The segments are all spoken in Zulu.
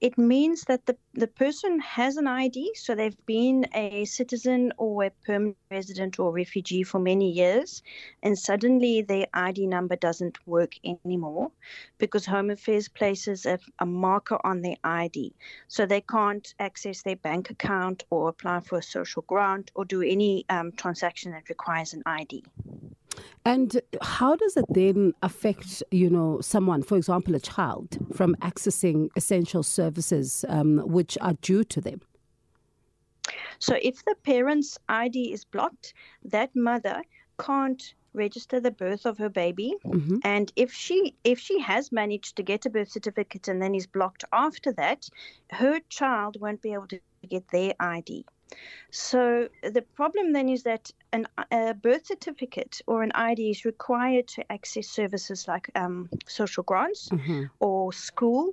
It means that the, the person has an ID, so they've been a citizen or a permanent resident or refugee for many years, and suddenly their ID number doesn't work anymore because Home Affairs places a, a marker on their ID. So they can't access their bank account or apply for a social grant or do any um, transaction that requires an ID. And how does it then affect, you know, someone, for example, a child, from accessing essential services um, which are due to them? So, if the parent's ID is blocked, that mother can't register the birth of her baby mm-hmm. and if she if she has managed to get a birth certificate and then is blocked after that her child won't be able to get their id so the problem then is that an, a birth certificate or an ID is required to access services like um, social grants mm-hmm. or school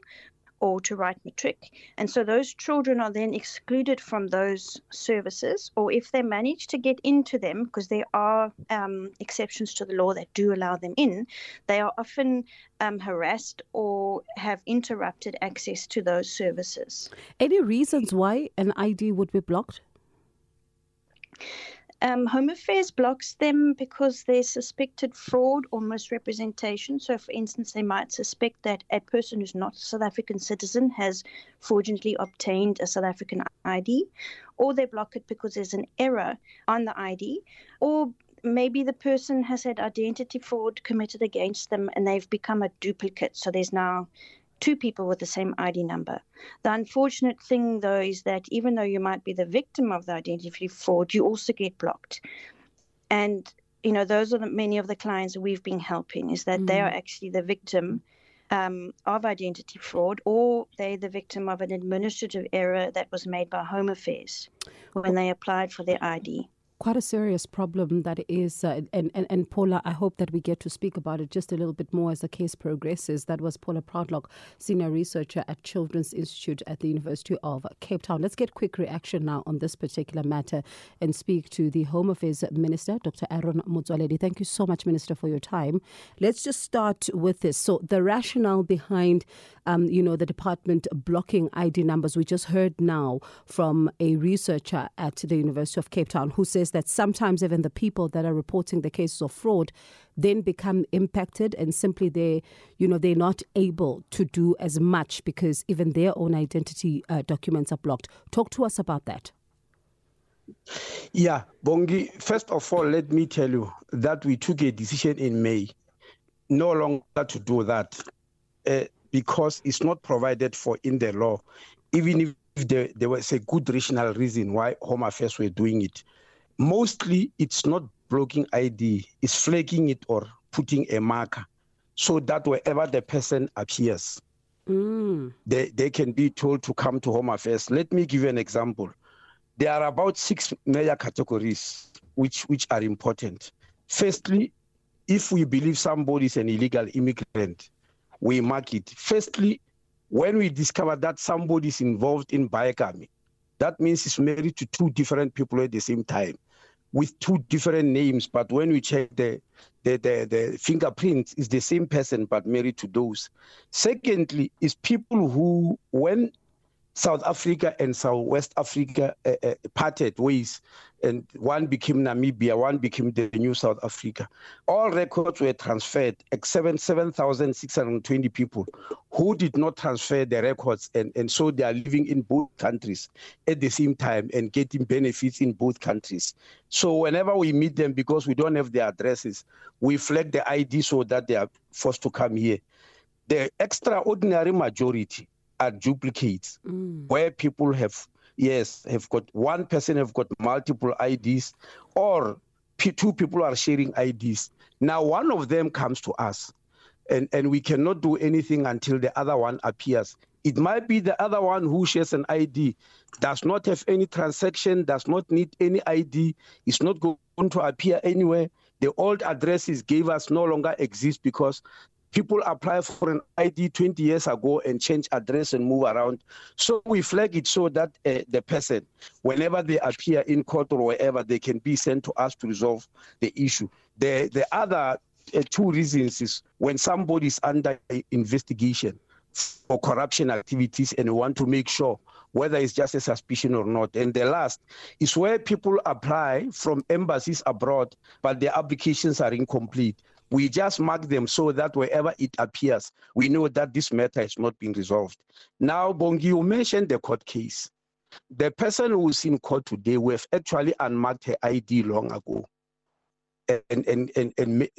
or to write matric. And so those children are then excluded from those services, or if they manage to get into them, because there are um, exceptions to the law that do allow them in, they are often um, harassed or have interrupted access to those services. Any reasons why an ID would be blocked? Um, Home Affairs blocks them because there's suspected fraud or misrepresentation. So, for instance, they might suspect that a person who's not a South African citizen has fraudulently obtained a South African ID, or they block it because there's an error on the ID, or maybe the person has had identity fraud committed against them and they've become a duplicate. So, there's now two people with the same ID number. The unfortunate thing, though, is that even though you might be the victim of the identity fraud, you also get blocked. And you know, those are the, many of the clients we've been helping. Is that mm. they are actually the victim um, of identity fraud, or they're the victim of an administrative error that was made by Home Affairs when they applied for their ID quite a serious problem that is, uh, and, and, and Paula, I hope that we get to speak about it just a little bit more as the case progresses. That was Paula Proudlock, senior researcher at Children's Institute at the University of Cape Town. Let's get quick reaction now on this particular matter and speak to the Home Affairs Minister, Dr. Aaron Motsoaledi. Thank you so much, Minister, for your time. Let's just start with this. So, the rationale behind, um, you know, the department blocking ID numbers, we just heard now from a researcher at the University of Cape Town who says is that sometimes even the people that are reporting the cases of fraud then become impacted and simply they you know they're not able to do as much because even their own identity uh, documents are blocked. Talk to us about that. Yeah bongi first of all let me tell you that we took a decision in may no longer to do that uh, because it's not provided for in the law even if there, there was a good rational reason why home affairs were doing it. Mostly it's not blocking ID, it's flagging it or putting a marker so that wherever the person appears, mm. they, they can be told to come to Home Affairs. Let me give you an example. There are about six major categories which, which are important. Firstly, if we believe somebody is an illegal immigrant, we mark it. Firstly, when we discover that somebody is involved in bigamy, that means he's married to two different people at the same time with two different names, but when we check the the, the, the fingerprints, is the same person but married to those. Secondly, is people who, when South Africa and South West Africa uh, uh, parted ways, and one became Namibia, one became the new South Africa. All records were transferred, except 7,620 people who did not transfer their records, and, and so they are living in both countries at the same time and getting benefits in both countries. So whenever we meet them, because we don't have their addresses, we flag the ID so that they are forced to come here. The extraordinary majority are duplicates mm. where people have yes have got one person have got multiple IDs or two people are sharing IDs. Now one of them comes to us and and we cannot do anything until the other one appears. It might be the other one who shares an ID, does not have any transaction, does not need any ID, is not going to appear anywhere, The old addresses gave us no longer exist because people apply for an ID 20 years ago and change address and move around. So we flag it so that uh, the person, whenever they appear in court or wherever, they can be sent to us to resolve the issue. The the other uh, two reasons is when somebody is under investigation for corruption activities and we want to make sure whether it's just a suspicion or not. And the last is where people apply from embassies abroad, but their applications are incomplete. We just mark them so that wherever it appears, we know that this matter has not been resolved. Now, Bongi, you mentioned the court case. The person who's in court today, we have actually unmarked her ID long ago and and and, and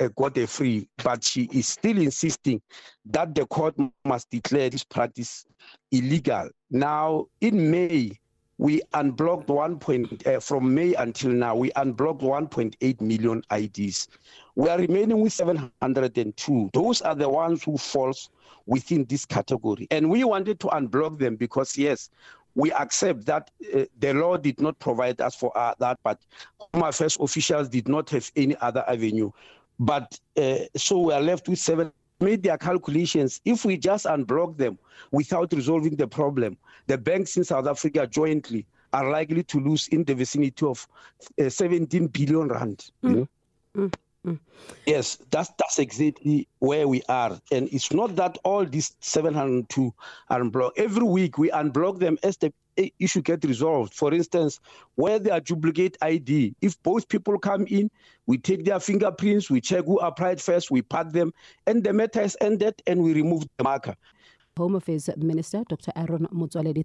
uh, got a free, but she is still insisting that the court must declare this practice illegal. Now, in May, we unblocked one point uh, from May until now. We unblocked 1.8 million IDs. We are remaining with 702. Those are the ones who falls within this category, and we wanted to unblock them because yes, we accept that uh, the law did not provide us for uh, that, but Home Affairs officials did not have any other avenue. But uh, so we are left with seven. Made their calculations. If we just unblock them without resolving the problem, the banks in South Africa jointly are likely to lose in the vicinity of uh, 17 billion rand. Mm. You know? mm. Mm. Yes, that's that's exactly where we are, and it's not that all these 702 are unblocked. Every week we unblock them as the issue get resolved. For instance, where they are duplicate ID, if both people come in, we take their fingerprints, we check who applied first, we pack them, and the matter is ended, and we remove the marker. Home Affairs Minister Dr. Aaron Motsoaledi.